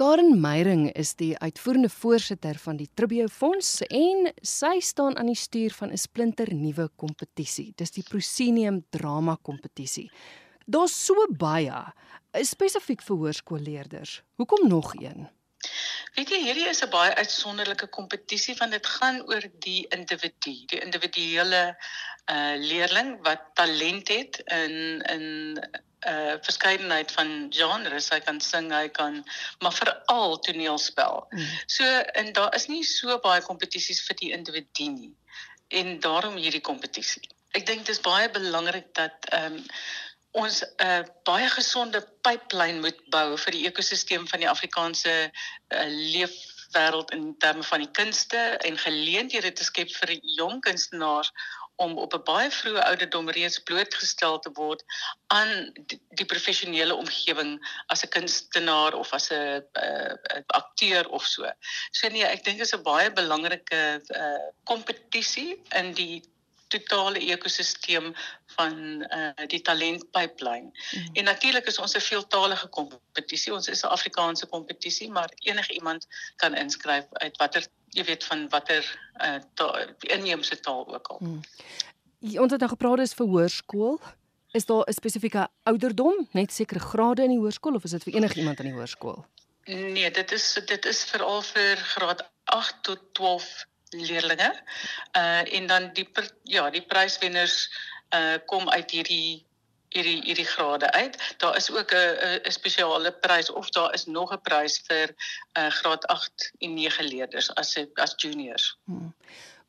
Karen Meyering is die uitvoerende voorsitter van die Tribio Fonds en sy staan aan die stuur van 'n splinter nuwe kompetisie. Dis die Proscenium Drama Kompetisie. Daar's so baie spesifiek vir hoërskoolleerders. Hoekom nog een? Weet jy, hierdie is 'n baie uitsonderlike kompetisie want dit gaan oor die individu, die individuele uh leerling wat talent het in in uh, verskeidenheid van genres. Hy kan sing, hy kan maar veral toneelspel. Mm. So en daar is nie so baie kompetisies vir die individu nie. En daarom hierdie kompetisie. Ek dink dit is baie belangrik dat ehm um, ons 'n uh, baie gesonde pyplyn moet bou vir die ekosisteem van die Afrikaanse uh, leefwêreld in terme van die kunste en geleenthede te skep vir jong kunstenaars om op 'n baie vroeë ouderdom reeds blootgestel te word aan die, die professionele omgewing as 'n kunstenaar of as 'n uh, akteur of so. So nee, ek dink dit is 'n baie belangrike kompetisie uh, in die totale ekosisteem van uh die talentpyplyn. Mm. En natuurlik is ons 'n veeltaalige kompetisie. Ons is 'n Afrikaanse kompetisie, maar enige iemand kan inskryf uit watter jy weet van watter uh ta inheemse taal ook al. Mm. Ons het nou gepraat is vir hoërskool. Is daar 'n spesifieke ouderdom, net sekere grade in die hoërskool of is dit vir enige iemand in die hoërskool? Nee, dit is dit is veral vir graad 8 tot 12 leerlinge. Uh en dan die ja, die pryswenners uh kom uit hierdie hierdie hierdie grade uit. Daar is ook 'n 'n spesiale prys of daar is nog 'n prys vir uh graad 8 en 9 leerders as as juniors. Hmm.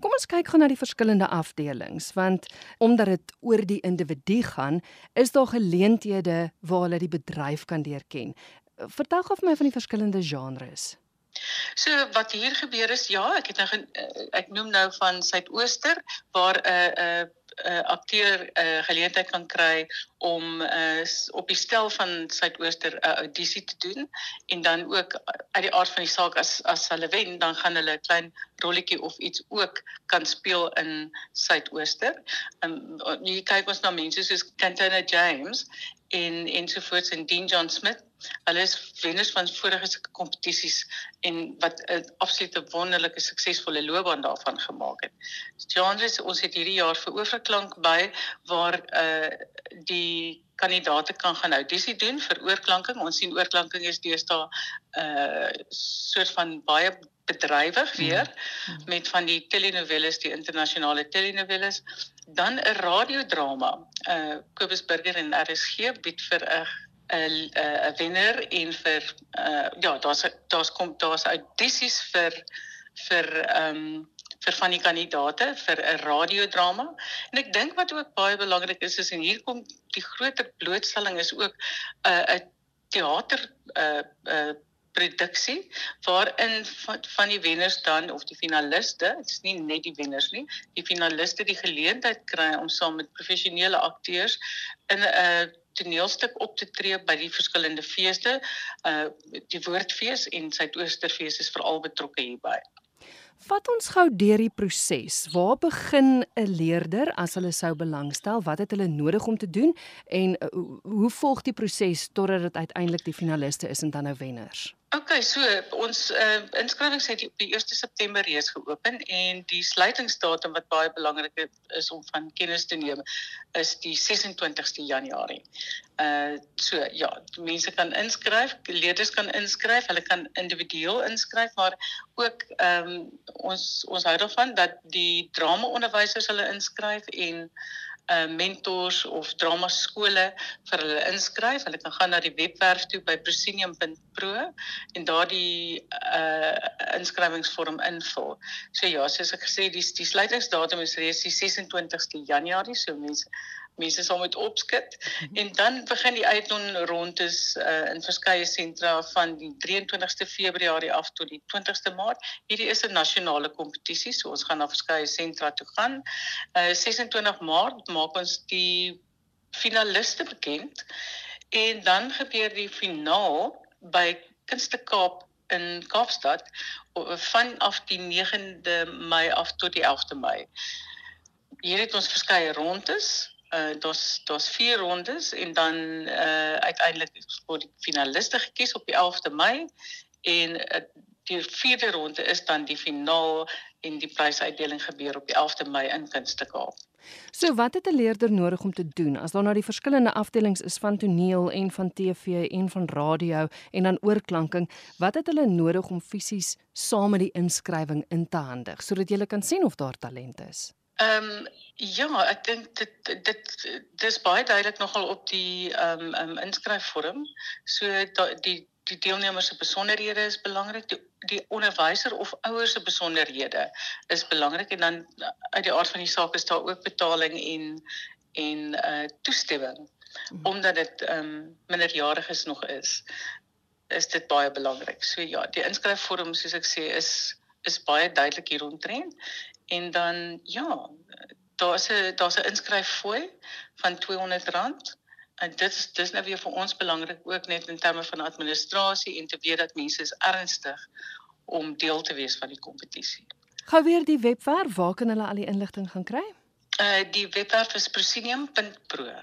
Kom ons kyk gou na die verskillende afdelings want omdat dit oor die individu gaan, is daar geleenthede waar hulle die bedryf kan deurken. Vertel gou vir my van die verskillende genres. So wat hier gebeur is ja, ek het nou eh, ek noem nou van Suidooster waar 'n uh, 'n uh, uh, akteur uh, geleentheid kan kry om uh, op die stel van Suidooster 'n uh, audisie te doen en dan ook uit die aard van die saak as as hulle wen dan gaan hulle 'n klein rolletjie of iets ook kan speel in Suidooster. Um, jy kyk ons na mense soos Cantona James en ensovoorts en Dean John Smith Hulle is wenners van vorige kompetisies en wat 'n absolute wonderlike suksesvolle loopbaan daarvan gemaak het. Genres ons het hierdie jaar vir oorklank by waar uh die kandidate kan gaan audisie doen vir oorklanking. Ons sien oorklanking is deesdae uh soort van baie bedrywig weer mm -hmm. met van die telenoveles, die internasionale telenoveles, dan 'n radiodrama. Uh Kobus Burger en RSG bied vir 'n 'n 'n wenner en vir uh ja, daar's daar's kom daar's audisies vir vir ehm um, vir van die kandidate vir 'n radiodrama. En ek dink wat ook baie belangrik is is en hier kom die groter blootstelling is ook 'n uh, 'n teater 'n uh, 'n uh, produksie waarin van, die wenners dan of die finaliste, dit is nie net die wenners nie, die finaliste die geleentheid kry om saam met professionele akteurs in 'n uh, toneelstuk op te tree by die verskillende feeste. Uh die Woordfees en Suidoosterfees is veral betrokke hierby. Vat ons gou deur die proses. Waar begin 'n leerder as hulle sou belangstel? Wat het hulle nodig om te doen en uh, hoe volg die proses totdat dit uiteindelik die finaliste is en dan nou wenners? Okay, so ons uh, inskrywings het op die 1 September reeds geopen en die sluitingsdatum wat baie belangrik is om van kennis te neem is die 26ste Januarie. Uh so ja, mense kan inskryf, leerders kan inskryf, hulle kan individueel inskryf, maar ook ehm um, ons ons hou daarvan dat die drama onderwysers hulle inskryf en uh, mentors of drama skole vir hulle inskryf. Hulle kan gaan na die webwerf toe by proscenium.pro en daardie uh inskrywingsvorm invul. So ja, soos ek gesê, die die sluitingsdatum is reeds die 26ste Januarie, so mense mense sal moet opskit mhm. en dan begin die uitdoen rondes uh, in verskeie sentra van die 23ste Februarie af tot die 20ste Maart. Hierdie is 'n nasionale kompetisie, so ons gaan na verskeie sentra toe gaan. Uh 26 Maart maak ons die finaliste bekend en dan gebeur die finaal by Kunste Kaap in Kaapstad vanaf die 9de Mei af tot die 11de Mei. Hier het ons verskeie rondes uh daar's daar's vier rondes en dan uh uiteindelik word die finaliste gekies op die 11de Mei en uh, die vierde ronde is dan die finaal en die prysuitdeling gebeur op die 11de Mei in Kunste Kaap. So wat het 'n leerder nodig om te doen as daar na die verskillende afdelings is van toneel en van TV en van radio en dan oorklanking, wat het hulle nodig om fisies saam met die inskrywing in te handig sodat jy kan sien of daar talent is? Ehm um, ja, ek dink dit dit dis baie duidelik nogal op die ehm um, um, inskryfvorm. So da, die die deelnemers se besonderhede is belangrik, die die onderwyser of ouers se besonderhede is belangrik en dan uit die aard van die saak is daar ook betaling en en uh toestemming hmm. omdat dit ehm um, minderjariges nog is is dit baie belangrik. So ja, die inskryfvorm soos ek sê is is baie duidelik hier omtrent en dan ja, daar's 'n daar's 'n inskryffooi van R200 en dit is dis nou weer vir ons belangrik ook net in terme van administrasie en te weet dat mense is ernstig om deel te wees van die kompetisie. Gou weer die webwerf, waar kan hulle al die inligting gaan kry? Uh die webwerf is proscenium.pro.